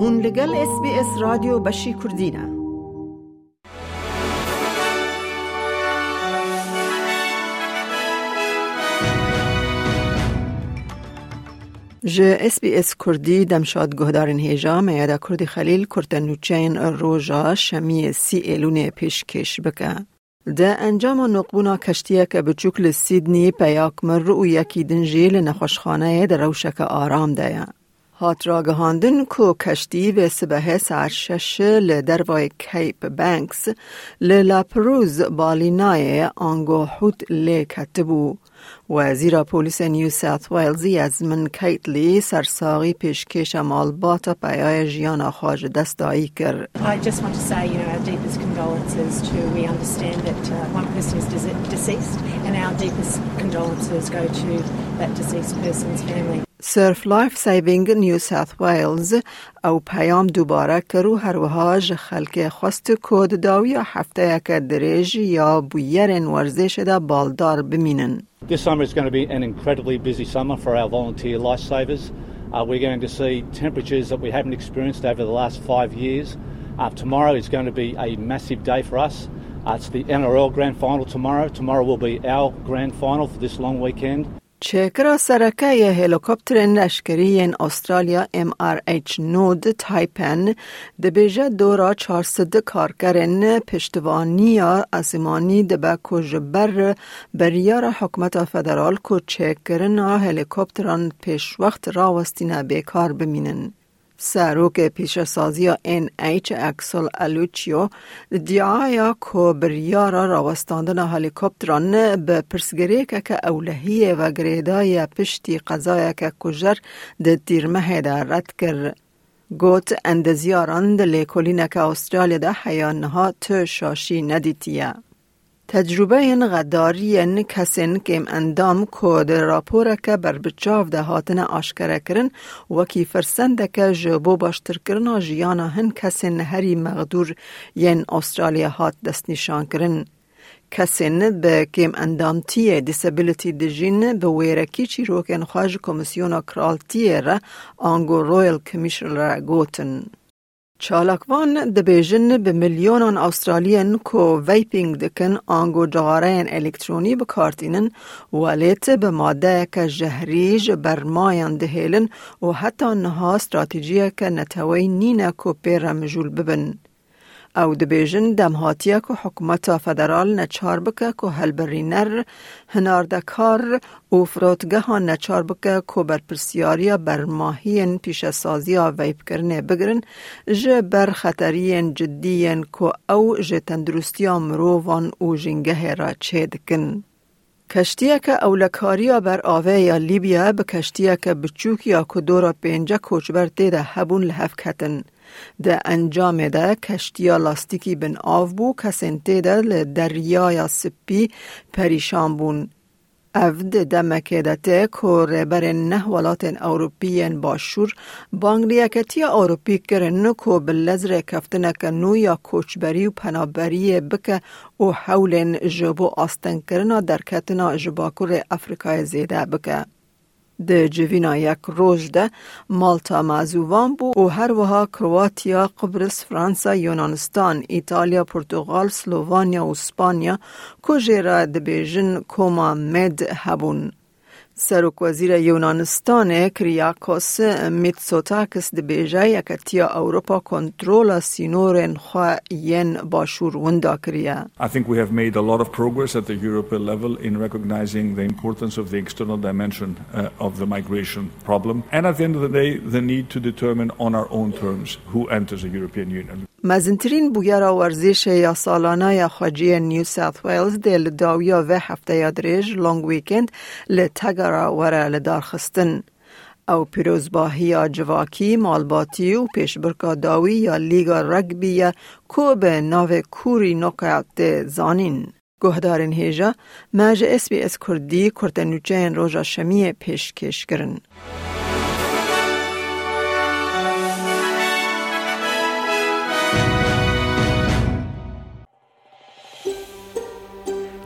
هون لگل اس بی اس رادیو بشی کردینه جه اس بی اس کردی دمشاد گهدارن هیجا میادا کردی خلیل کرتنوچین روژا شمی سی ایلون پیش کش بکه. ده انجام نقبونا کشتیه که بچوک سیدنی پیاک مر و یکی دنجی لنخوشخانه در روشک آرام ده. هات راگهاندن کو کشتی به سبه سر شش لدروای کیپ بانکس للاپروز بالینای آنگو حوت لی کتبو. وزیر پلیس نیو ساوت ویلزی از من کیتلی سرساغی پیشکش مالبات پیای جیان خواج دستایی کرد. I just want to say, you know, our deepest condolences to, we understand that uh, one person is deceased and our deepest condolences go to that deceased person's family. سرف لایف سیوینگ نیو ساوت ویلز او پیام دوباره کرو هر وهاج خلک خواست کود داوی هفته یک دریج یا بویرن ورزش دا بالدار بمینن. This summer is going to be an incredibly busy summer for our volunteer lifesavers. Uh, we're going to see temperatures that we haven't experienced over the last five years. Uh, tomorrow is going to be a massive day for us. Uh, it's the NRL Grand Final tomorrow. Tomorrow will be our Grand Final for this long weekend. چکرا سرکه هلیکوپتر لشکری استرالیا MRH نود تایپن دبیجه دورا 400 کارکرن پشتوانی آسمانی دبا کجبر بریار حکمت فدرال کو چکرن هلیکوپتران پیش وقت راوستین بیکار بمینن. سروک پیش سازی این ایچ اکسل الوچیو دیایا کو بریارا راوستاندن هلیکوپتران به پرسگری که اولهی و گریدای پشتی قضای که کجر ده دیرمه ده رد کر. گوت اندزیاران ده لیکولینه که استرالیا ده حیانها تو شاشی ندیتیه. تجربه غداری کسین که اندام کود راپور که بر بچاو ده هاتن آشکره کرن و کی فرسنده که جبو باشتر کرن جیانا هن کسین هری مغدور ین استرالیا هات دست نشان کرن. کسین به کم اندامتی دیسابیلیتی دجین به ویرکی چی روکن خواج کمیسیون کرالتی را آنگو رویل کمیشن را گوتن. چالاکوان دبیجن به میلیونان استرالین کو ویپینگ دکن آنگو جغارین الکترونی بکارتینن ولیت به ماده که جهریج برمایان دهیلن و حتی نها استراتیجیه که نتوی نینه کو پیر مجول ببن. او دبیجن دمهاتیه که حکومت فدرال نچار بکه که هلبرینر هناردکار و فرودگه ها نچار بکه که بر پرسیاریا بر ماهین پیش سازی ها ویب کرنه بگرن جه بر خطرین جدیین که او جه تندرستی مرووان و جنگه را چه دکن. کشتیه که اولکاریا بر آوه یا لیبیا به کشتیه که بچوک یا کدورا پینجا کوچبر دیده هبون لحف کتن. ده انجام ده کشتیا لاستیکی بن آف بو کسنته ده لدریای سپی پریشان بون. افد دمکه ده ته که بر نه ولات اوروپیین باشور بانگلیکتی اوروپی کرن که بلزر کفتنه که نو یا کوچبری و پنابری بکه و حولن جبو آستن کرنا در کتنا جباکور افریقای زیده بکه. ده جوینا یک روز ده مالتا معزوان بو و هر وها کرواتیا، قبرس، فرانسا، یونانستان، ایتالیا، پرتغال، سلووانیا و اسپانیا کجیرا ده بیجن کوما مد هبون. سرک وزیر یونانستان کریاکوس میتسوتاکس ده بیجه یکتیا اوروپا کنترول سینورن خوا ین باشور وندا کریا. I think we have made a lot of progress at the European level in recognizing the importance of the external dimension uh, of the migration problem and at the end of the day the need to determine on our own terms who enters the European Union. مزنترین بویرا ورزش یا سالانه خواجی نیو ساوت ویلز دل داویا و هفته یادریج لونگ ویکند لتگرا وره لدار خستن. او پیروزباهی یا جواکی مالباتی و پیشبرکا داوی یا لیگا رگبی کو به ناو کوری نوکایت زانین. گهدارن هیجا ماج اس بی اس کردی کرتنوچین روژا شمی پیشکش کرن.